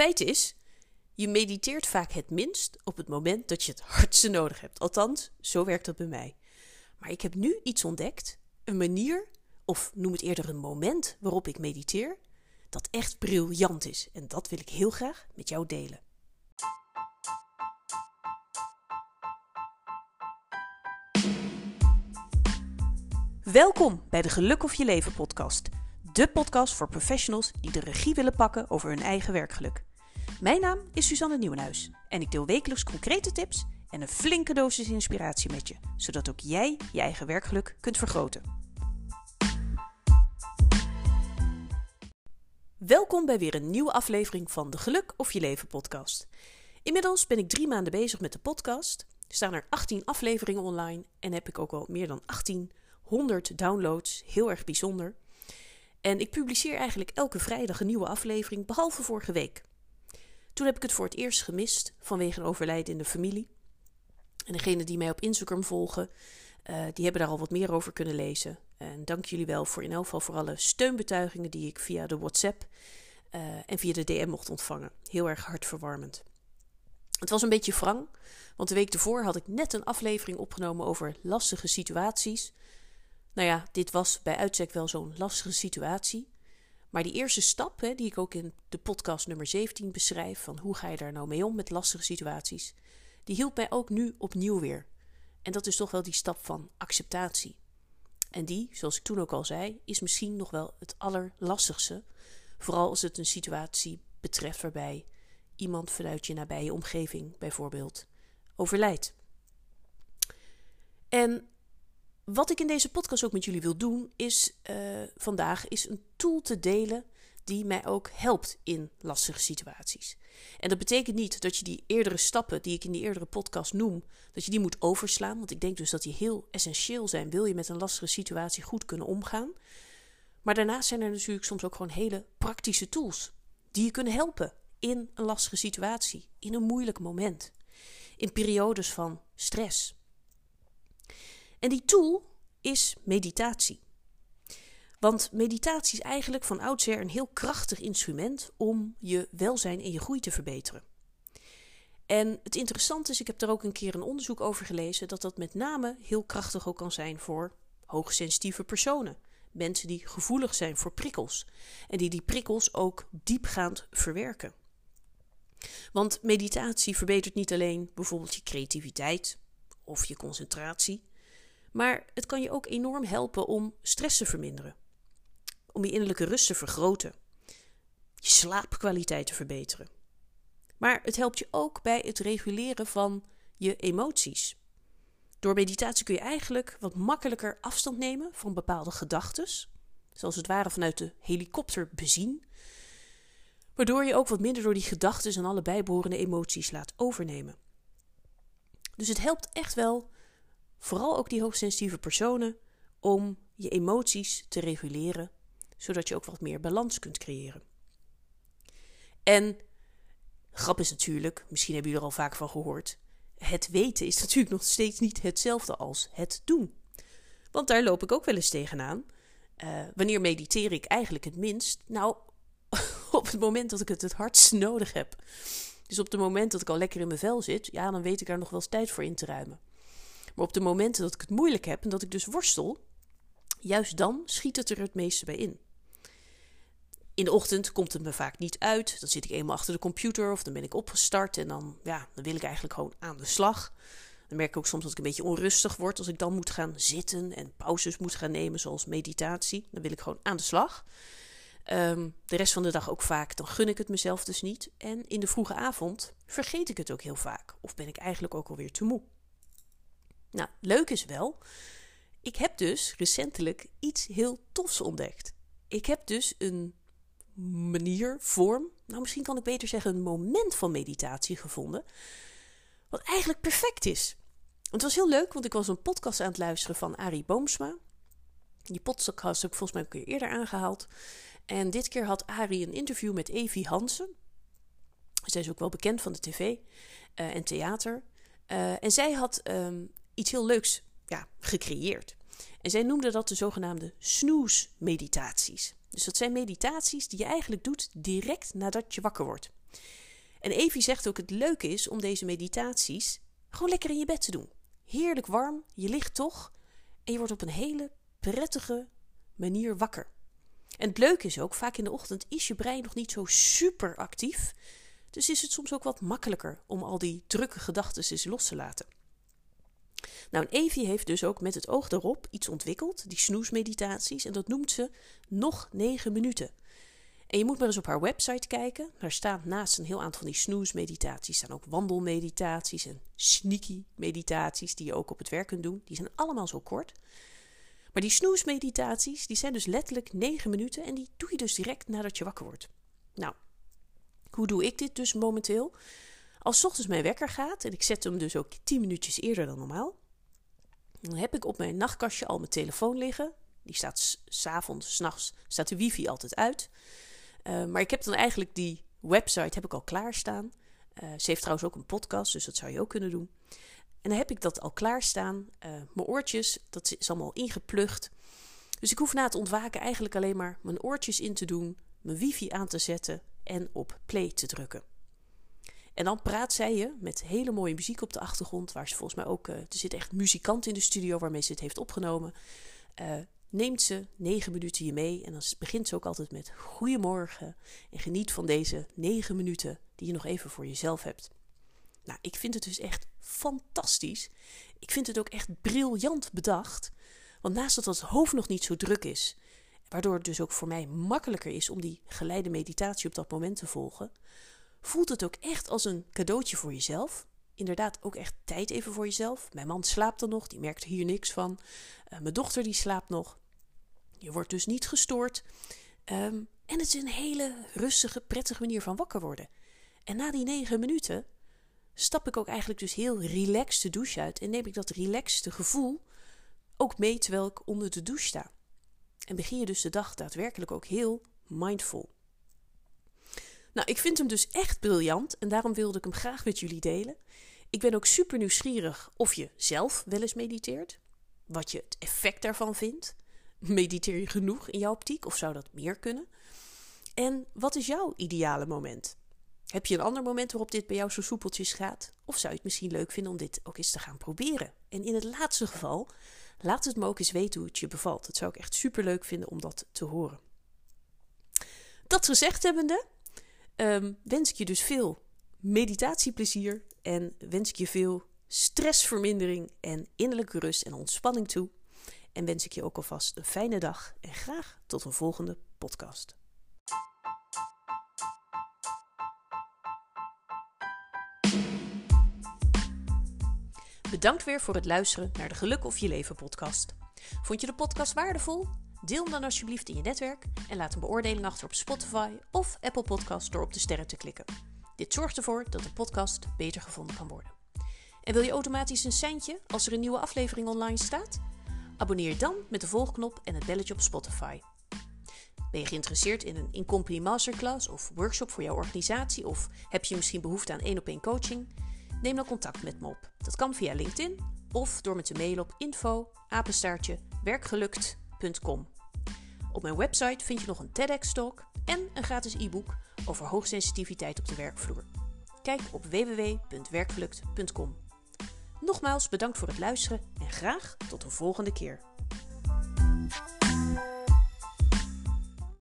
Feit is, je mediteert vaak het minst op het moment dat je het hardste nodig hebt. Althans, zo werkt dat bij mij. Maar ik heb nu iets ontdekt, een manier, of noem het eerder een moment waarop ik mediteer, dat echt briljant is. En dat wil ik heel graag met jou delen. Welkom bij de Geluk of Je Leven podcast. De podcast voor professionals die de regie willen pakken over hun eigen werkgeluk. Mijn naam is Suzanne Nieuwenhuis en ik deel wekelijks concrete tips en een flinke dosis inspiratie met je, zodat ook jij je eigen werkgeluk kunt vergroten. Welkom bij weer een nieuwe aflevering van de Geluk of Je Leven podcast. Inmiddels ben ik drie maanden bezig met de podcast. Staan er 18 afleveringen online en heb ik ook al meer dan 1800 downloads. Heel erg bijzonder. En ik publiceer eigenlijk elke vrijdag een nieuwe aflevering, behalve vorige week. Toen heb ik het voor het eerst gemist vanwege een overlijden in de familie. En degenen die mij op Instagram volgen, uh, die hebben daar al wat meer over kunnen lezen. En dank jullie wel voor in elk geval voor alle steunbetuigingen die ik via de WhatsApp uh, en via de DM mocht ontvangen. Heel erg hartverwarmend. Het was een beetje wrang, want de week ervoor had ik net een aflevering opgenomen over lastige situaties. Nou ja, dit was bij uitstek wel zo'n lastige situatie. Maar die eerste stap, hè, die ik ook in de podcast nummer 17 beschrijf, van hoe ga je daar nou mee om met lastige situaties, die hielp mij ook nu opnieuw weer. En dat is toch wel die stap van acceptatie. En die, zoals ik toen ook al zei, is misschien nog wel het allerlastigste. Vooral als het een situatie betreft waarbij iemand vanuit je nabije omgeving bijvoorbeeld overlijdt. En wat ik in deze podcast ook met jullie wil doen, is uh, vandaag is een tool te delen die mij ook helpt in lastige situaties. En dat betekent niet dat je die eerdere stappen die ik in die eerdere podcast noem, dat je die moet overslaan. Want ik denk dus dat die heel essentieel zijn, wil je met een lastige situatie goed kunnen omgaan. Maar daarnaast zijn er natuurlijk soms ook gewoon hele praktische tools die je kunnen helpen in een lastige situatie, in een moeilijk moment, in periodes van stress. En die tool is meditatie. Want meditatie is eigenlijk van oudsher een heel krachtig instrument om je welzijn en je groei te verbeteren. En het interessante is, ik heb er ook een keer een onderzoek over gelezen, dat dat met name heel krachtig ook kan zijn voor hoogsensitieve personen. Mensen die gevoelig zijn voor prikkels en die die prikkels ook diepgaand verwerken. Want meditatie verbetert niet alleen bijvoorbeeld je creativiteit of je concentratie, maar het kan je ook enorm helpen om stress te verminderen, om je innerlijke rust te vergroten, je slaapkwaliteit te verbeteren. Maar het helpt je ook bij het reguleren van je emoties. Door meditatie kun je eigenlijk wat makkelijker afstand nemen van bepaalde gedachten, zoals het ware vanuit de helikopter bezien, waardoor je ook wat minder door die gedachten en alle bijbehorende emoties laat overnemen. Dus het helpt echt wel vooral ook die hoogsensitieve personen, om je emoties te reguleren, zodat je ook wat meer balans kunt creëren. En grap is natuurlijk, misschien hebben jullie er al vaak van gehoord, het weten is natuurlijk nog steeds niet hetzelfde als het doen. Want daar loop ik ook wel eens tegenaan. Uh, wanneer mediteer ik eigenlijk het minst? Nou, op het moment dat ik het het hardst nodig heb. Dus op het moment dat ik al lekker in mijn vel zit, ja, dan weet ik daar nog wel eens tijd voor in te ruimen. Maar op de momenten dat ik het moeilijk heb en dat ik dus worstel, juist dan schiet het er het meeste bij in. In de ochtend komt het me vaak niet uit. Dan zit ik eenmaal achter de computer of dan ben ik opgestart en dan, ja, dan wil ik eigenlijk gewoon aan de slag. Dan merk ik ook soms dat ik een beetje onrustig word als ik dan moet gaan zitten en pauzes moet gaan nemen, zoals meditatie. Dan wil ik gewoon aan de slag. Um, de rest van de dag ook vaak, dan gun ik het mezelf dus niet. En in de vroege avond vergeet ik het ook heel vaak. Of ben ik eigenlijk ook alweer te moe. Nou, leuk is wel. Ik heb dus recentelijk iets heel tofs ontdekt. Ik heb dus een manier, vorm, nou misschien kan ik beter zeggen een moment van meditatie gevonden. Wat eigenlijk perfect is. Het was heel leuk, want ik was een podcast aan het luisteren van Arie Boomsma. Die podcast heb ik volgens mij een keer eerder aangehaald. En dit keer had Arie een interview met Evie Hansen. Zij is ook wel bekend van de tv uh, en theater. Uh, en zij had um, iets heel leuks ja, gecreëerd. En zij noemde dat de zogenaamde snooze-meditaties. Dus dat zijn meditaties die je eigenlijk doet direct nadat je wakker wordt. En Evie zegt ook: het leuke is om deze meditaties gewoon lekker in je bed te doen. Heerlijk warm, je ligt toch en je wordt op een hele prettige manier wakker. En het leuke is ook, vaak in de ochtend is je brein nog niet zo super actief. Dus is het soms ook wat makkelijker om al die drukke gedachten eens los te laten. Nou, en Evie heeft dus ook met het oog erop iets ontwikkeld, die snoesmeditaties, en dat noemt ze nog 9 minuten. En je moet maar eens op haar website kijken. Daar staan naast een heel aantal van die snoesmeditaties staan ook wandelmeditaties en sneaky meditaties die je ook op het werk kunt doen. Die zijn allemaal zo kort. Maar die snoesmeditaties, die zijn dus letterlijk 9 minuten en die doe je dus direct nadat je wakker wordt. Nou, hoe doe ik dit dus momenteel? Als ochtends mijn wekker gaat, en ik zet hem dus ook 10 minuutjes eerder dan normaal, dan heb ik op mijn nachtkastje al mijn telefoon liggen. Die staat s'avonds, s'nachts, staat de wifi altijd uit. Uh, maar ik heb dan eigenlijk die website heb ik al klaarstaan. Uh, ze heeft trouwens ook een podcast, dus dat zou je ook kunnen doen. En dan heb ik dat al klaarstaan. Uh, mijn oortjes, dat is allemaal ingeplucht. Dus ik hoef na het ontwaken eigenlijk alleen maar mijn oortjes in te doen, mijn wifi aan te zetten en op play te drukken. En dan praat zij je met hele mooie muziek op de achtergrond, waar ze volgens mij ook, uh, er zit echt muzikant in de studio waarmee ze het heeft opgenomen. Uh, neemt ze negen minuten je mee en dan begint ze ook altijd met goedemorgen en geniet van deze negen minuten die je nog even voor jezelf hebt. Nou, ik vind het dus echt fantastisch. Ik vind het ook echt briljant bedacht. Want naast dat het hoofd nog niet zo druk is, waardoor het dus ook voor mij makkelijker is om die geleide meditatie op dat moment te volgen, voelt het ook echt als een cadeautje voor jezelf. Inderdaad, ook echt tijd even voor jezelf. Mijn man slaapt er nog, die merkt hier niks van. Uh, mijn dochter die slaapt nog. Je wordt dus niet gestoord. Um, en het is een hele rustige, prettige manier van wakker worden. En na die negen minuten stap ik ook eigenlijk dus heel relaxed de douche uit en neem ik dat relaxte gevoel ook mee terwijl ik onder de douche sta. En begin je dus de dag daadwerkelijk ook heel mindful. Nou, ik vind hem dus echt briljant en daarom wilde ik hem graag met jullie delen. Ik ben ook super nieuwsgierig of je zelf wel eens mediteert, wat je het effect daarvan vindt. Mediteer je genoeg in jouw optiek of zou dat meer kunnen? En wat is jouw ideale moment? Heb je een ander moment waarop dit bij jou zo soepeltjes gaat? Of zou je het misschien leuk vinden om dit ook eens te gaan proberen? En in het laatste geval, laat het me ook eens weten hoe het je bevalt. Dat zou ik echt super leuk vinden om dat te horen. Dat gezegd hebbende, um, wens ik je dus veel meditatieplezier en wens ik je veel stressvermindering en innerlijke rust en ontspanning toe. En wens ik je ook alvast een fijne dag en graag tot een volgende podcast. Bedankt weer voor het luisteren naar de Geluk of Je Leven podcast. Vond je de podcast waardevol? Deel hem dan alsjeblieft in je netwerk en laat een beoordeling achter op Spotify of Apple Podcast door op de sterren te klikken. Dit zorgt ervoor dat de podcast beter gevonden kan worden. En wil je automatisch een centje als er een nieuwe aflevering online staat? Abonneer dan met de volgknop en het belletje op Spotify. Ben je geïnteresseerd in een in-company masterclass of workshop voor jouw organisatie of heb je misschien behoefte aan één op één coaching? Neem dan contact met me op. Dat kan via LinkedIn of door me te mailen op info werkgelukt.com. Op mijn website vind je nog een TEDx-talk en een gratis e-book over hoogsensitiviteit op de werkvloer. Kijk op www.werkgelukt.com. Nogmaals bedankt voor het luisteren en graag tot de volgende keer.